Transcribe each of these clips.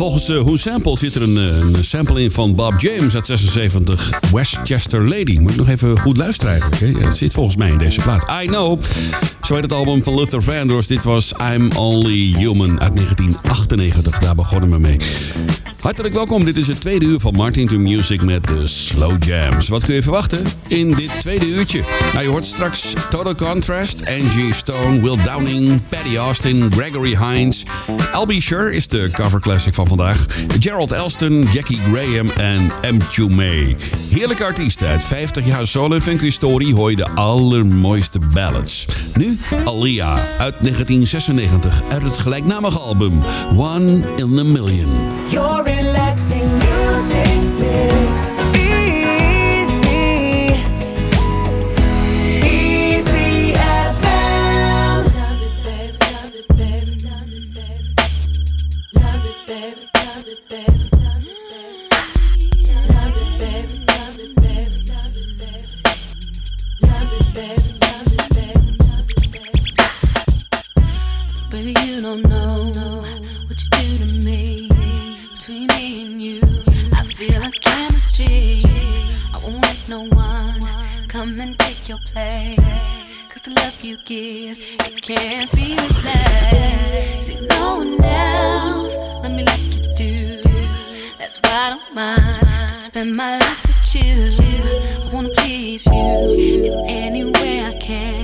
volgens eh, Who Sample zit er een, eh, een, sample in van Bob James uit 76. Westchester Lady. Moet ik nog even goed luisteren. Hè? Het zit volgens mij in deze plaat. I know. Zo heet het album van Luther Vandross. Dit was I'm Only Human uit 1998. Daar begonnen we mee. Hartelijk welkom. Dit is het tweede uur van Martin to Music met de Slow Jams. Wat kun je verwachten in dit tweede uurtje? Nou, je hoort straks Total Contrast, Angie Stone, Will Downing, Patty Austin, Gregory Hines. Albie Sher is de cover classic van vandaag. Gerald Elston, Jackie Graham en M. May. Heerlijke artiesten uit 50 jaar solo funk historie hoor je de allermooiste ballads. Nu Alia uit 1996 uit het gelijknamige album One in a Million. come and take your place. Cause the love you give, it can't be replaced. See, no one else, let me like you do. That's why I don't mind to spend my life with you. I wanna please you in any way I can.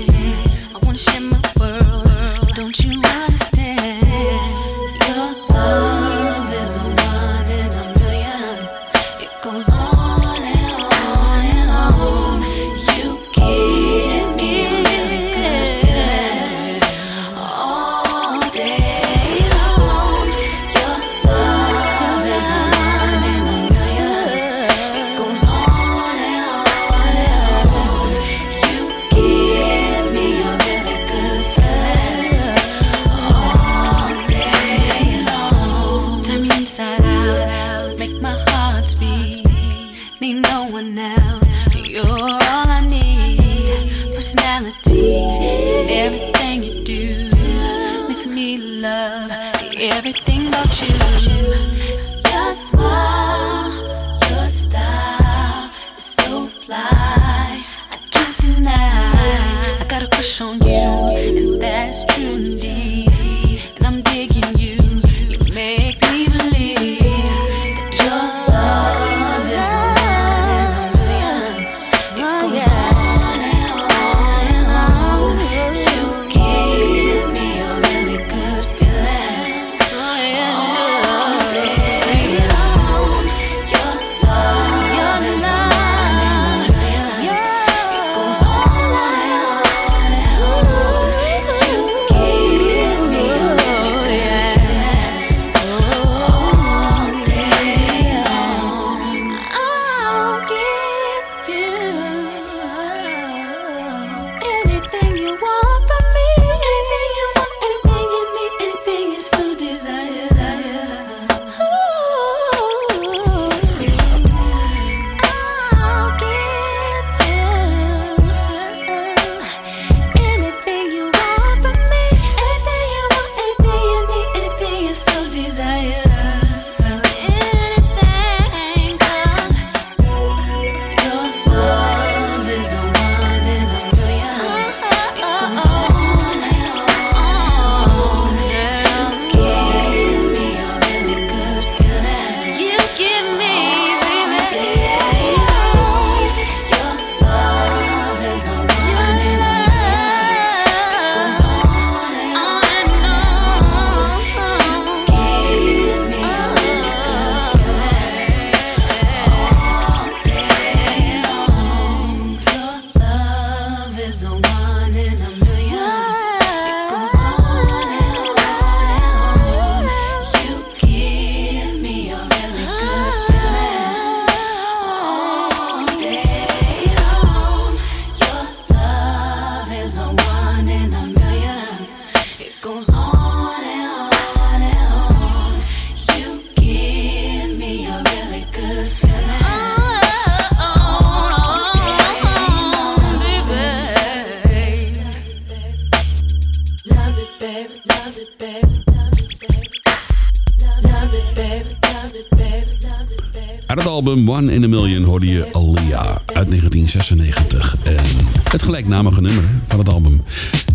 uit 1996. En het gelijknamige nummer van het album.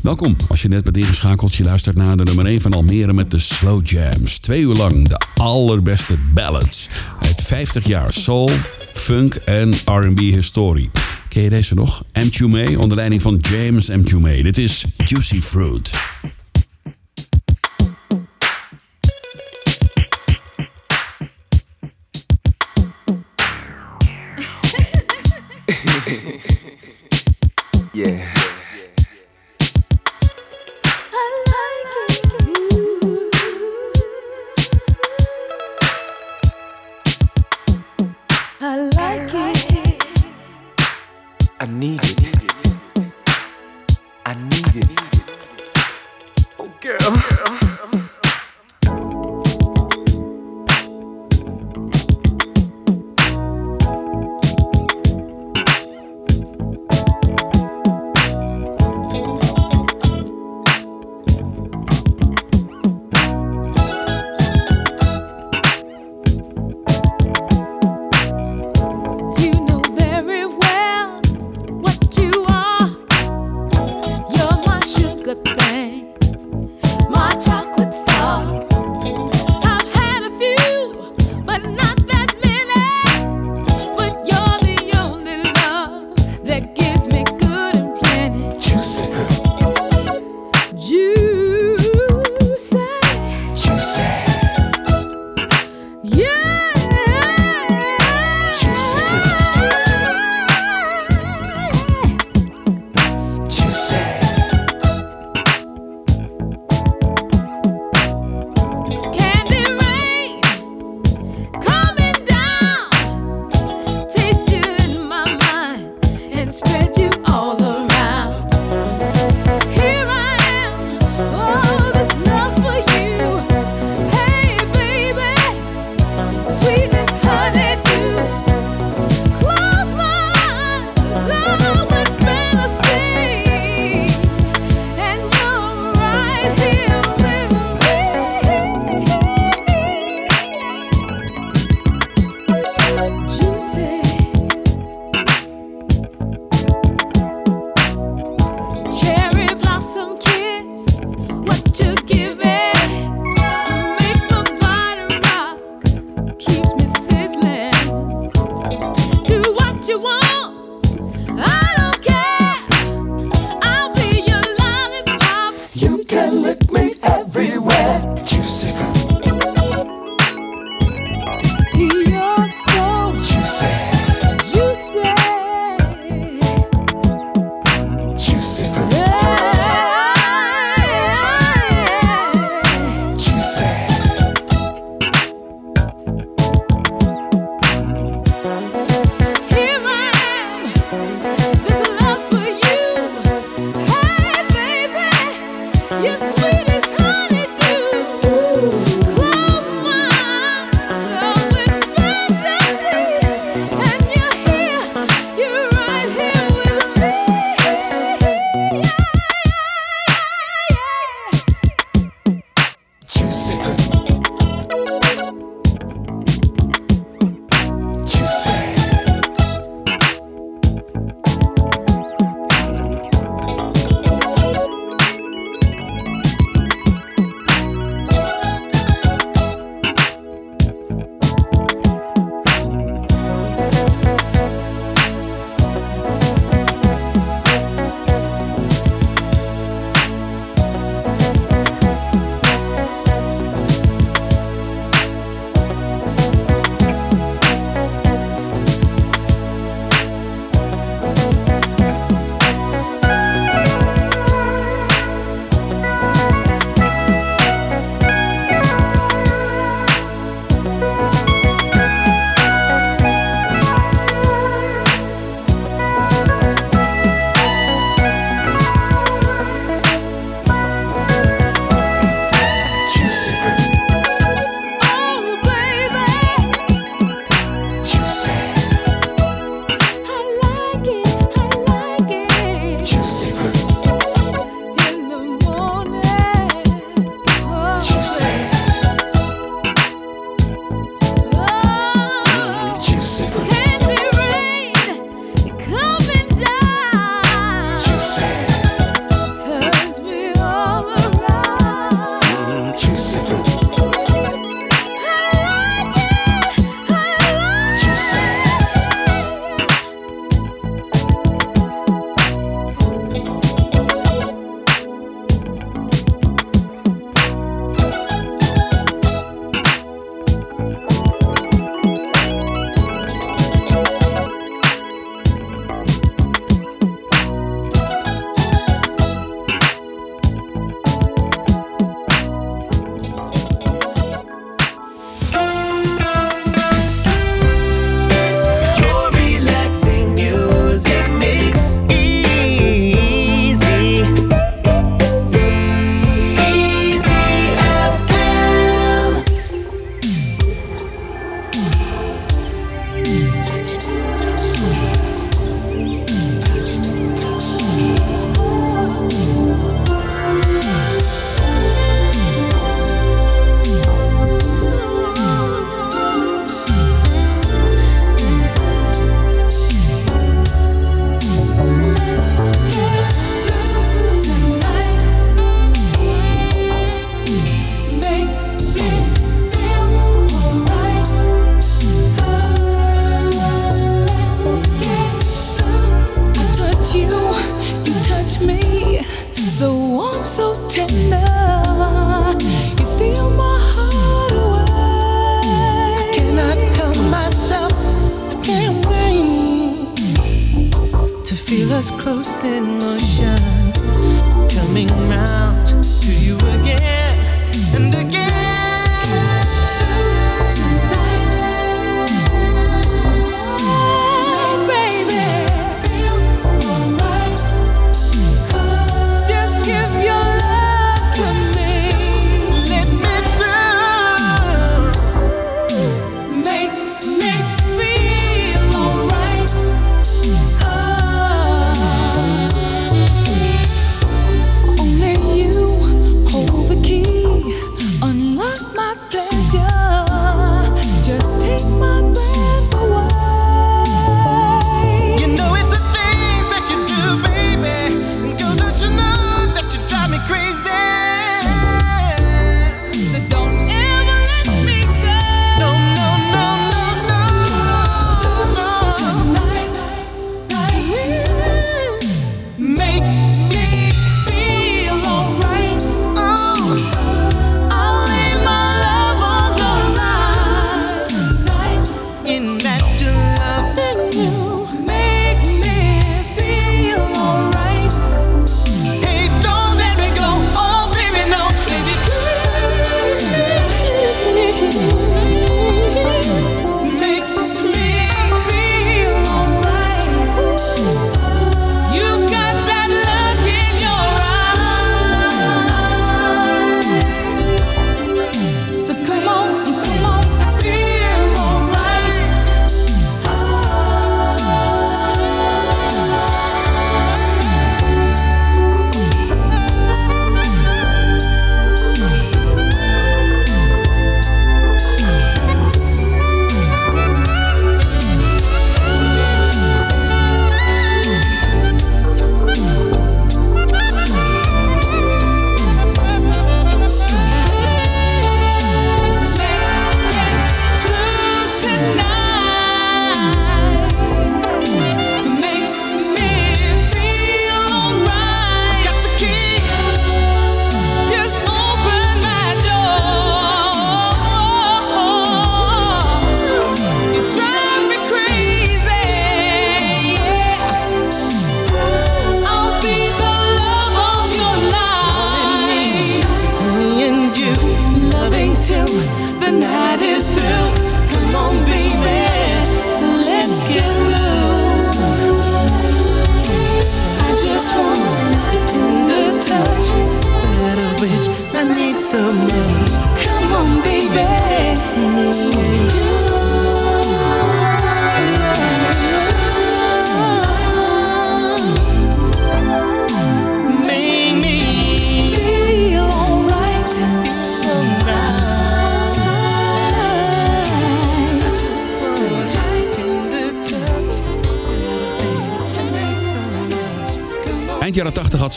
Welkom, als je net bent ingeschakeld, je luistert naar de nummer 1 van Almere met de Slow Jams. Twee uur lang de allerbeste ballads uit 50 jaar soul, funk en R&B historie. Ken je deze nog? M. Onder leiding van James M. May. Dit is Juicy Fruit.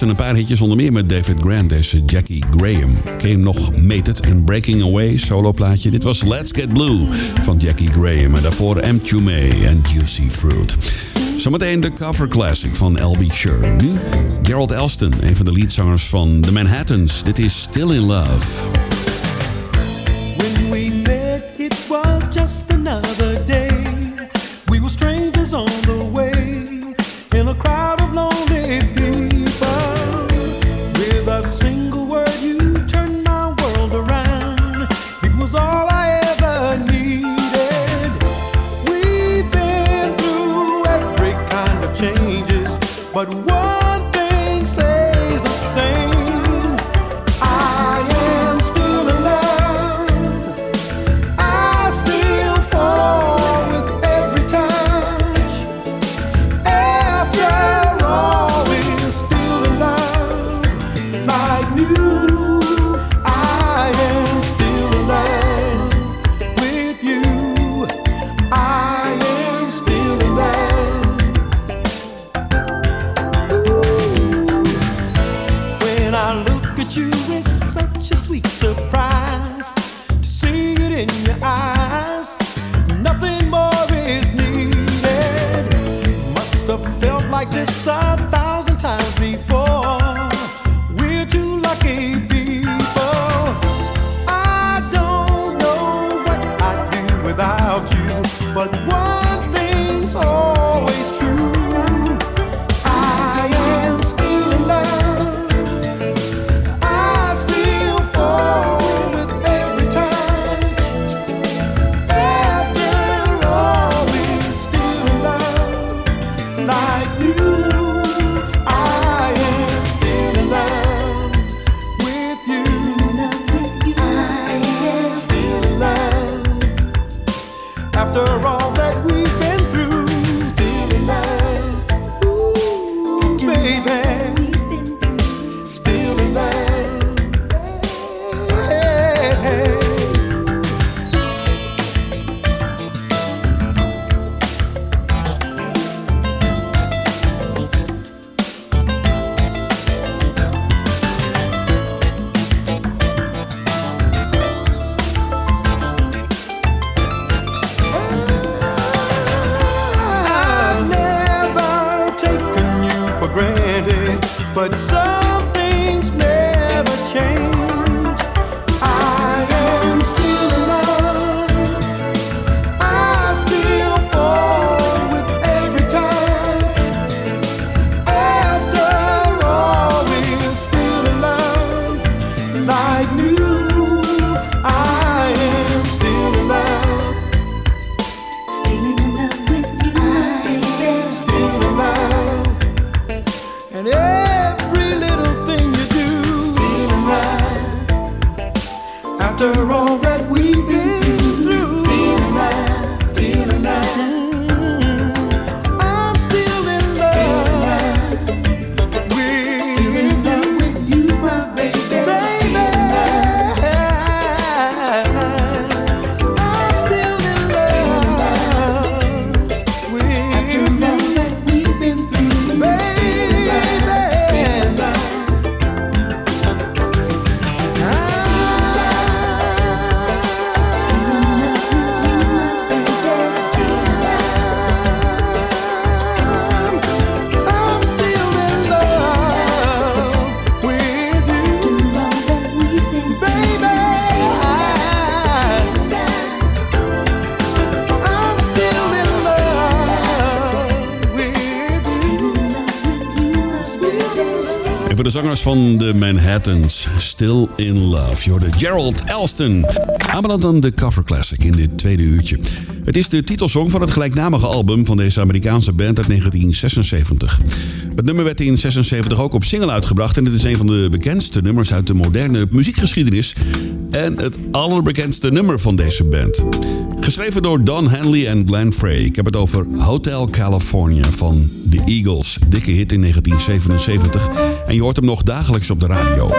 had een paar hitjes onder meer met David Grant, deze Jackie Graham. Came nog Made It en Breaking Away, soloplaatje. Dit was Let's Get Blue van Jackie Graham en daarvoor M. May en Juicy Fruit. Zometeen de cover classic van L.B. Sher. Nu Gerald Elston, een van de leadzangers van The Manhattans. Dit is Still In Love. When we met, it was just another zangers van de Manhattans, Still in Love. Je Gerald Elston. Aanbeland aan de cover classic in dit tweede uurtje. Het is de titelsong van het gelijknamige album van deze Amerikaanse band uit 1976. Het nummer werd in 76 ook op single uitgebracht en het is een van de bekendste nummers uit de moderne muziekgeschiedenis. En het allerbekendste nummer van deze band. Geschreven door Don Henley en Glenn Frey. Ik heb het over Hotel California van The Eagles. Dikke hit in 1977. En je hoort hem nog dagelijks op de radio.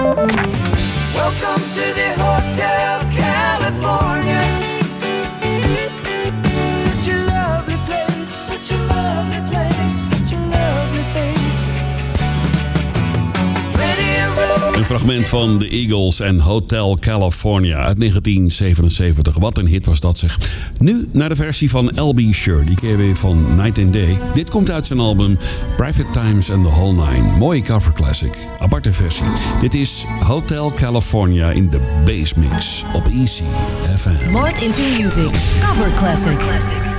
Fragment van The Eagles en Hotel California uit 1977. Wat een hit was dat zeg. Nu naar de versie van LB Sure, die je weer van Night and Day. Dit komt uit zijn album Private Times and the Whole Nine. Mooie cover classic, aparte versie. Dit is Hotel California in de bass mix op Easy FM. Mart into Music. Cover Classic.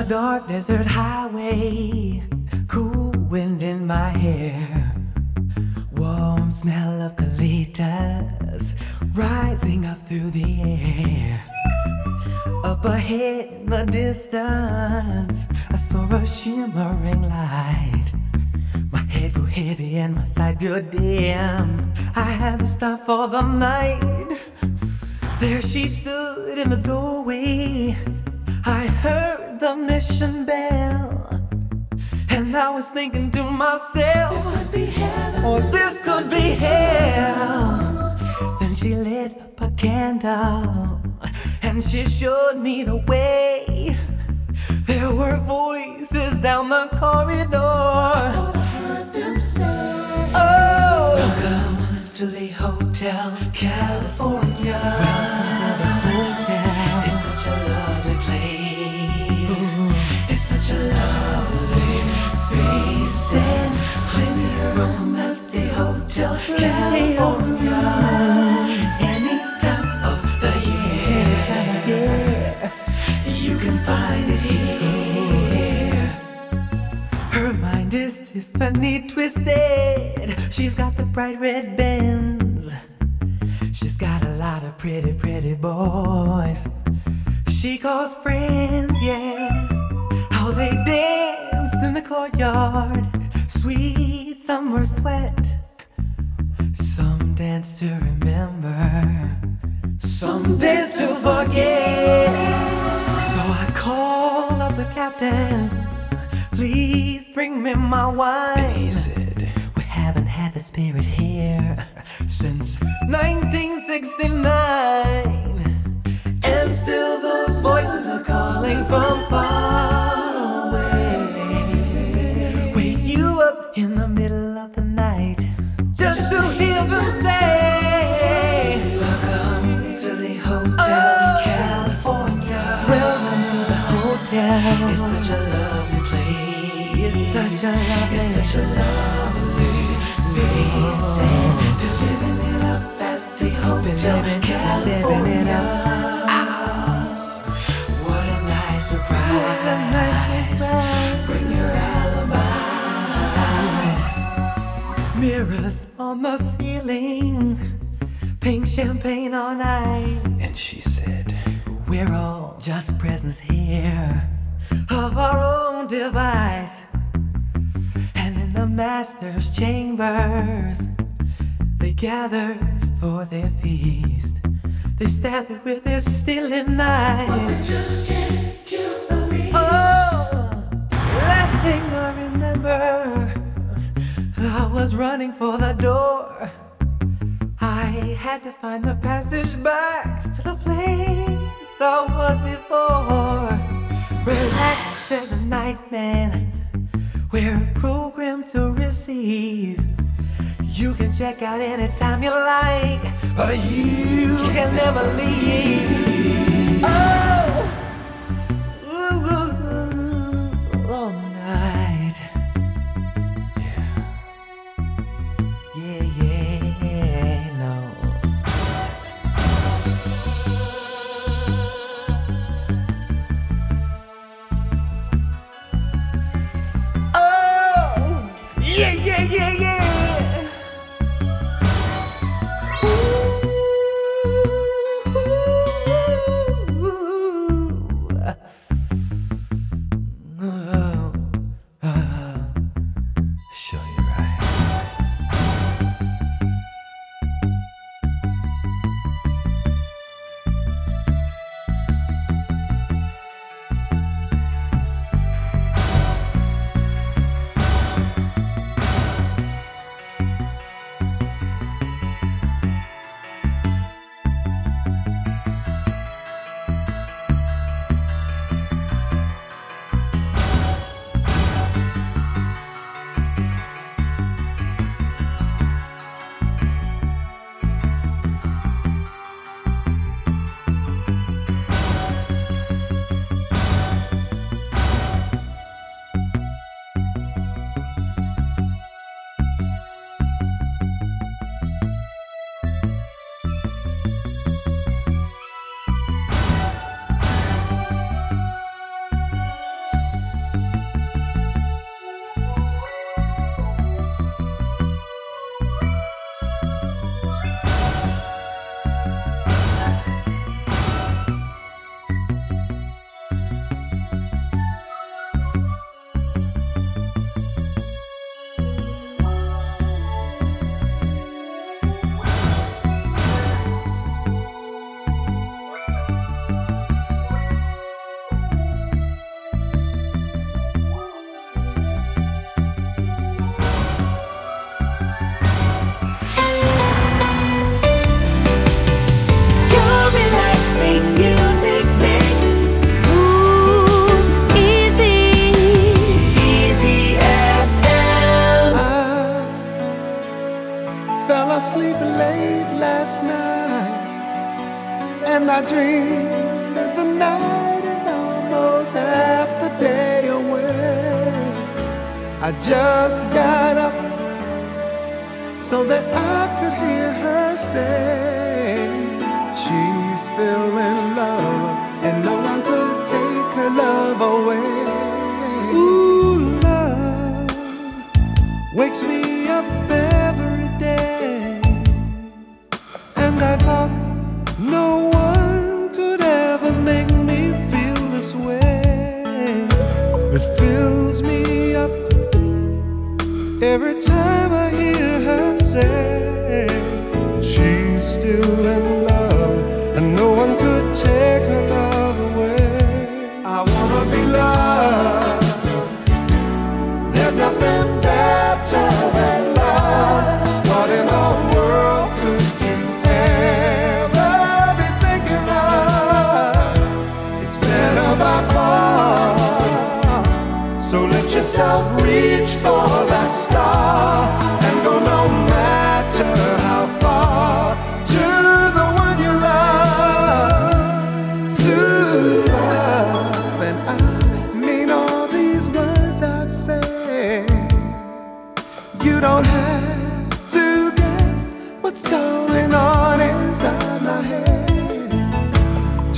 A dark desert highway, cool wind in my hair, warm smell of colitas rising up through the air. Up ahead in the distance, I saw a shimmering light. My head grew heavy and my sight grew dim. I had to stop for the night. There she stood in the doorway. I heard the mission bell, and I was thinking to myself, this could be heaven, or oh, this could be hell. Then she lit up a candle, and she showed me the way. There were voices down the corridor. Oh, welcome to the Hotel California. Welcome California. Any time of the year, you can find it here. Her mind is Tiffany twisted. She's got the bright red Benz. She's got a lot of pretty, pretty boys. She calls friends, yeah. How they danced in the courtyard. Sweet summer sweat. Some dance to remember. Some dance to lovely. They're living it up at the hotel California. What a nice surprise! Bring your alibis. Mirrors on the ceiling, pink champagne on ice. And she said, We're all just presents here of our own device master's chambers. They gathered for their feast. They stabbed with their stealing knives. just can't kill the beast. Oh, last thing I remember, I was running for the door. I had to find the passage back to the place I was before. Relax, seven night man we're programmed to receive. You can check out anytime you like, but you can never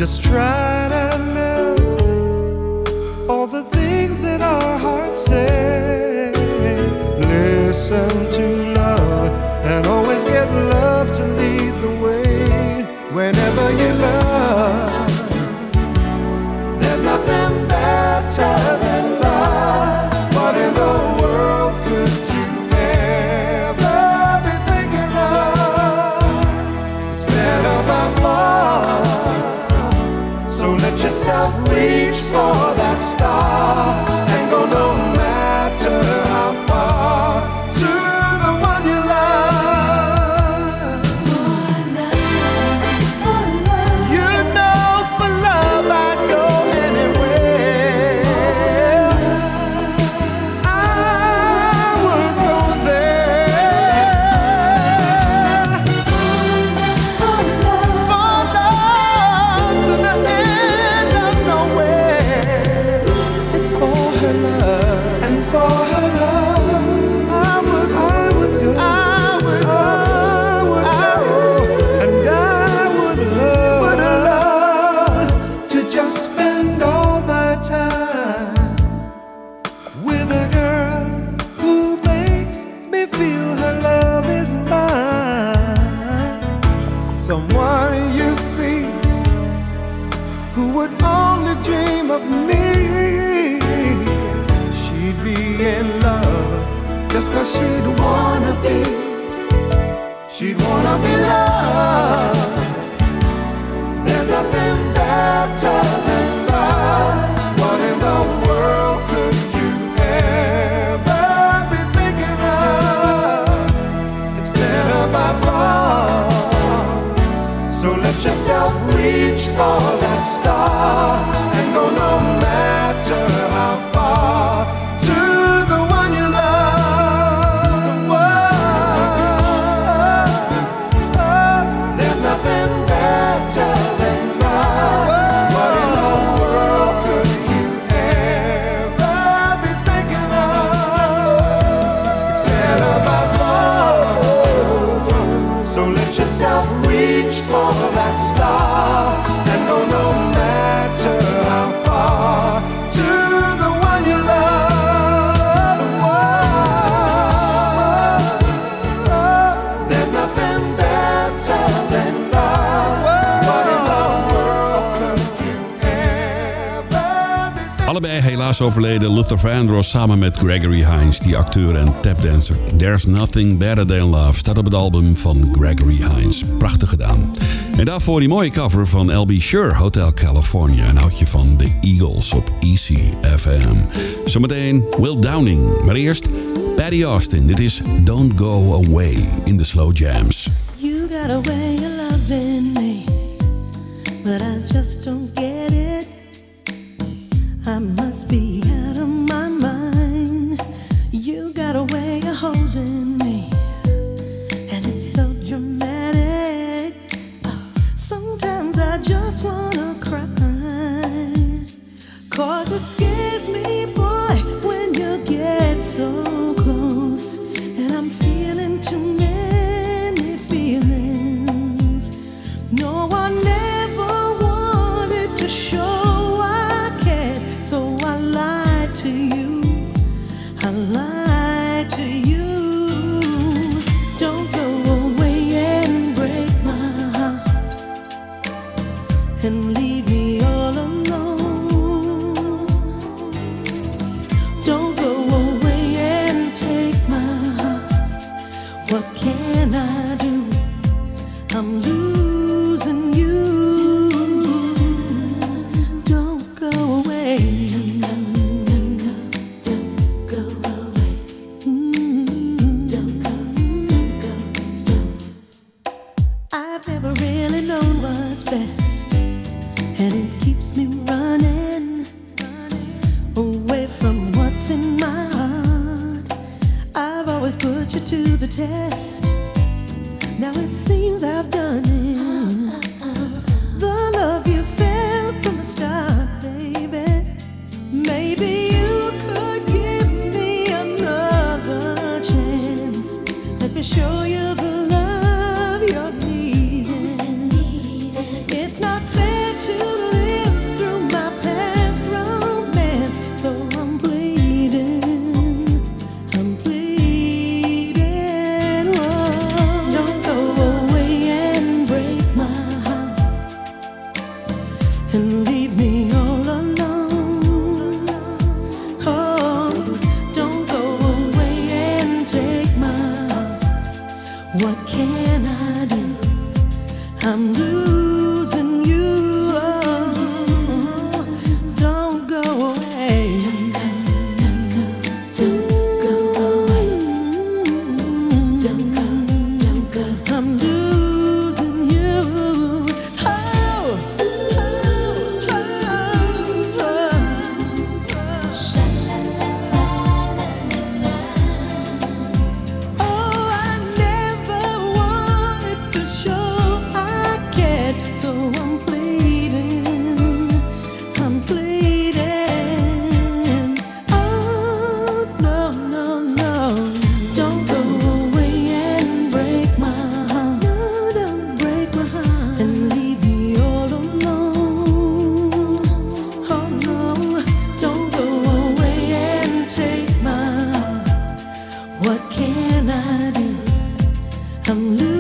just try. for. helaas overleden Luther Vandross samen met Gregory Hines, die acteur en tapdancer. There's Nothing Better Than Love staat op het album van Gregory Hines. Prachtig gedaan. En daarvoor die mooie cover van LB Sure Hotel California. Een houtje van The Eagles op ECFM. Zometeen Will Downing. Maar eerst Patty Austin. Dit is Don't Go Away in the Slow Jams. You got a way of loving me, but I just don't get it. I must be out of my mind. You gotta wait. best. Now it seems I've done it. 等你。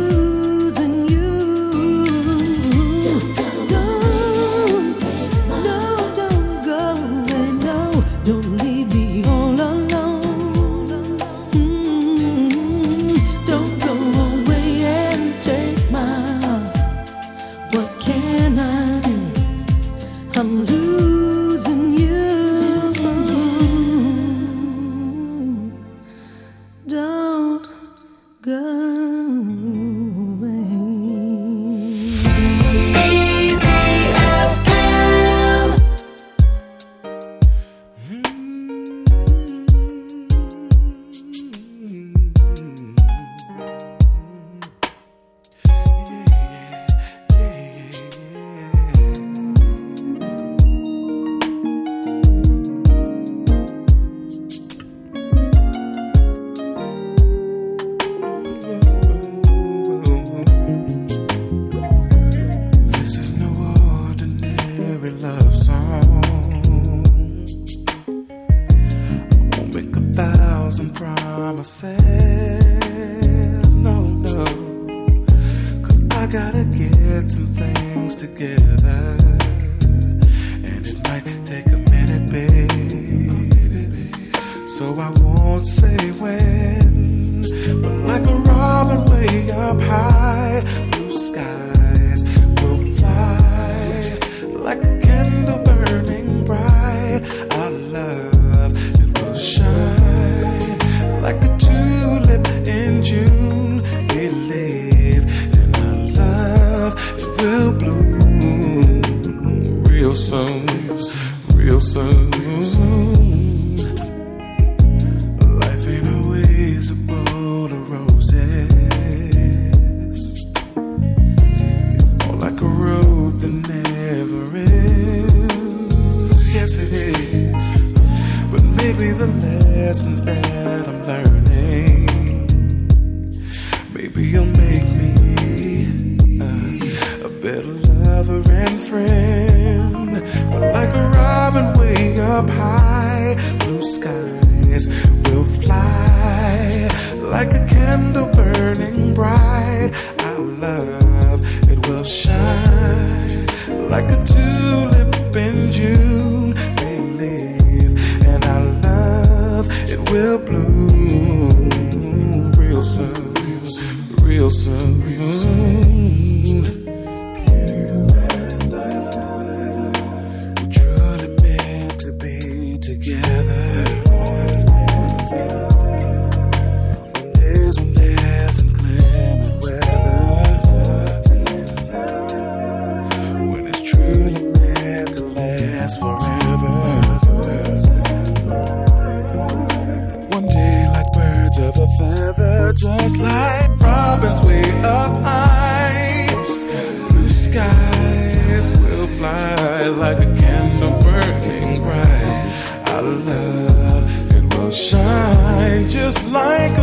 Like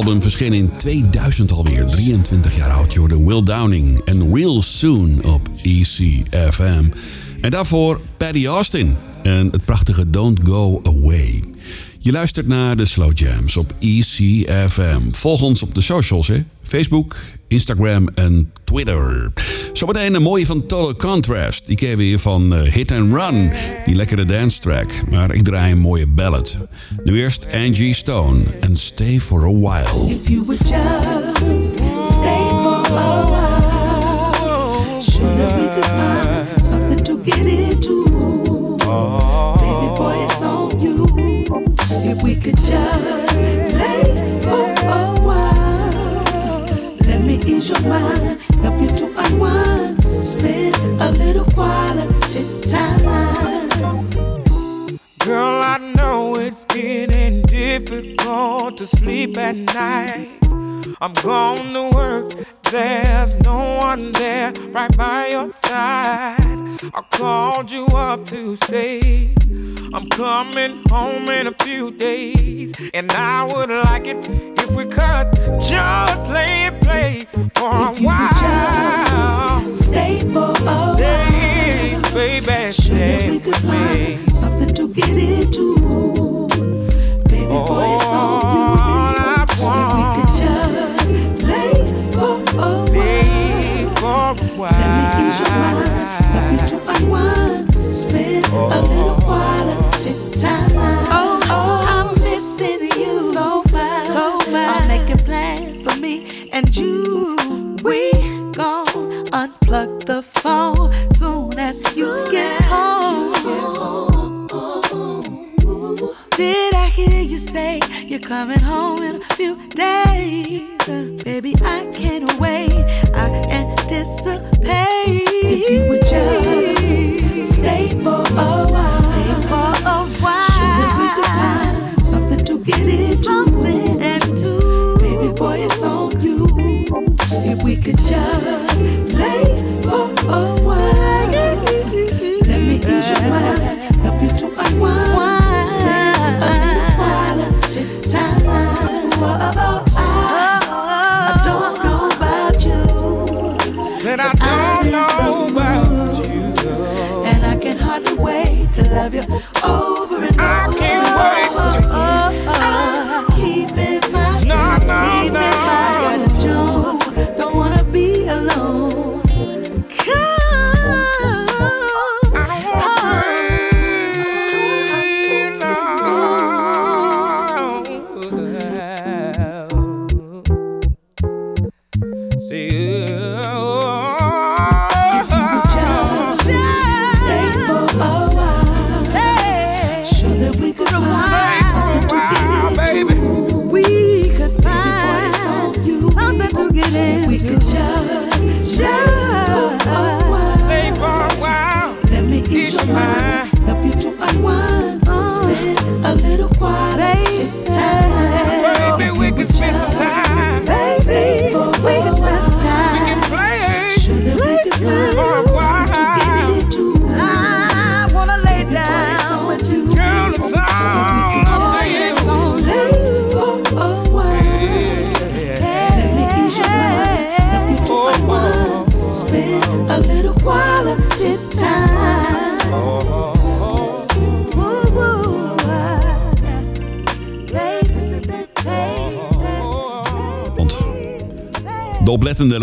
album verscheen in 2000 alweer. 23 jaar oud. Hoorde Will Downing en Real Soon op ECFM. En daarvoor Paddy Austin en het prachtige Don't Go Away. Je luistert naar de Slow Jams op ECFM. Volg ons op de socials, hè? Facebook, Instagram en Twitter. Zometeen een mooie van Total Contrast. Die je weer van eh, Hit and Run. Die lekkere dance track. Maar ik draai een mooie ballad. Nu eerst Angie Stone en Stay for a While. If you would just stay for a while, surely we could find something to get into. Baby boy, it's on you. If we could just ease your mind, help you to unwind, spend a little quality time. Girl, I know it's getting difficult to sleep at night. I'm going to work, there's no one there right by your side. I called you up to say I'm coming home in a few days, and I would like it if we could just lay and play for If a while. just stay for a while. Baby, Sure stay we could find something to get into. Baby boy, it's on you. All I If we could just lay for a Lay while. for a while. Let me ease your mind, help you to unwind. Spend a little quality and you. We gon' unplug the phone soon as you get home. Did I hear you say you're coming home in a few days? Baby, I can't wait. I anticipate. If you would just stay for a while. Stay for a while. Surely we could find help you to unwind. Spend a little quality time. Around. What about I don't know about you? Said I don't know about you. And I can hardly wait to love you. Oh,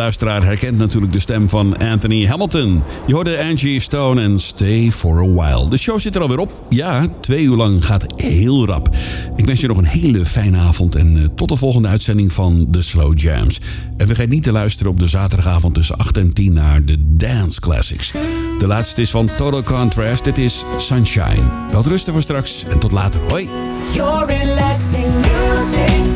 luisteraar herkent natuurlijk de stem van Anthony Hamilton. Je hoorde Angie Stone en Stay for a While. De show zit er alweer op. Ja, twee uur lang gaat heel rap. Ik wens je nog een hele fijne avond en eh, tot de volgende uitzending van The Slow Jams. En vergeet niet te luisteren op de zaterdagavond tussen 8 en 10 naar de Dance Classics. De laatste is van Total Contrast. Dit is Sunshine. Wel rusten voor straks en tot later. Hoi! Relaxing music.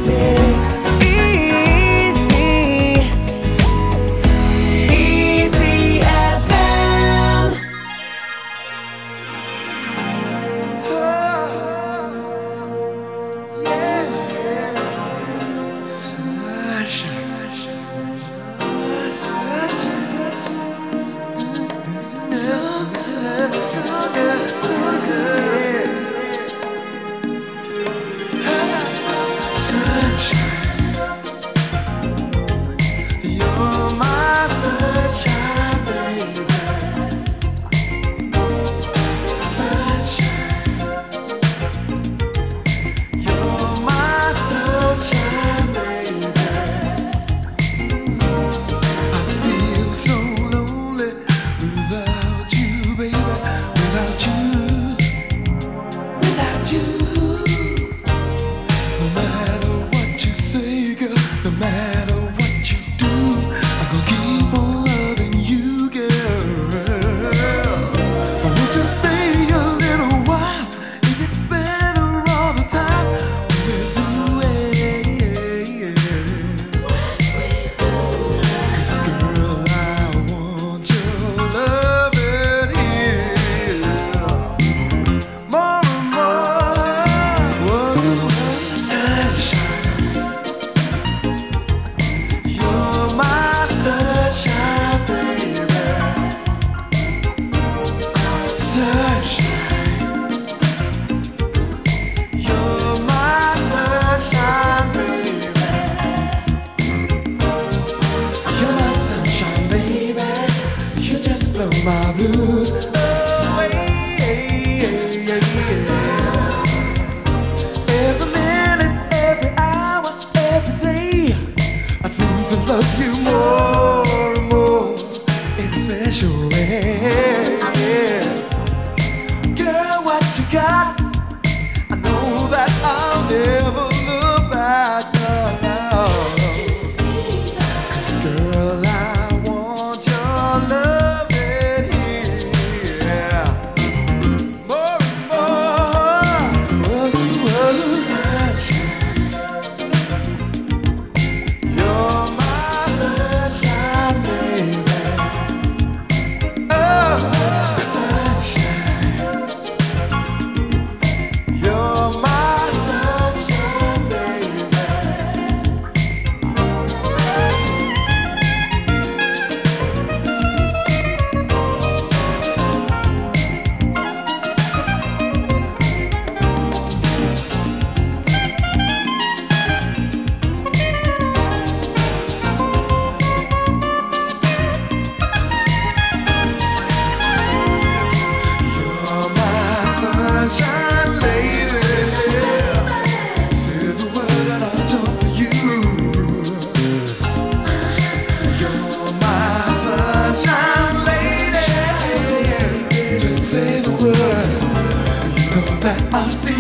That I'll see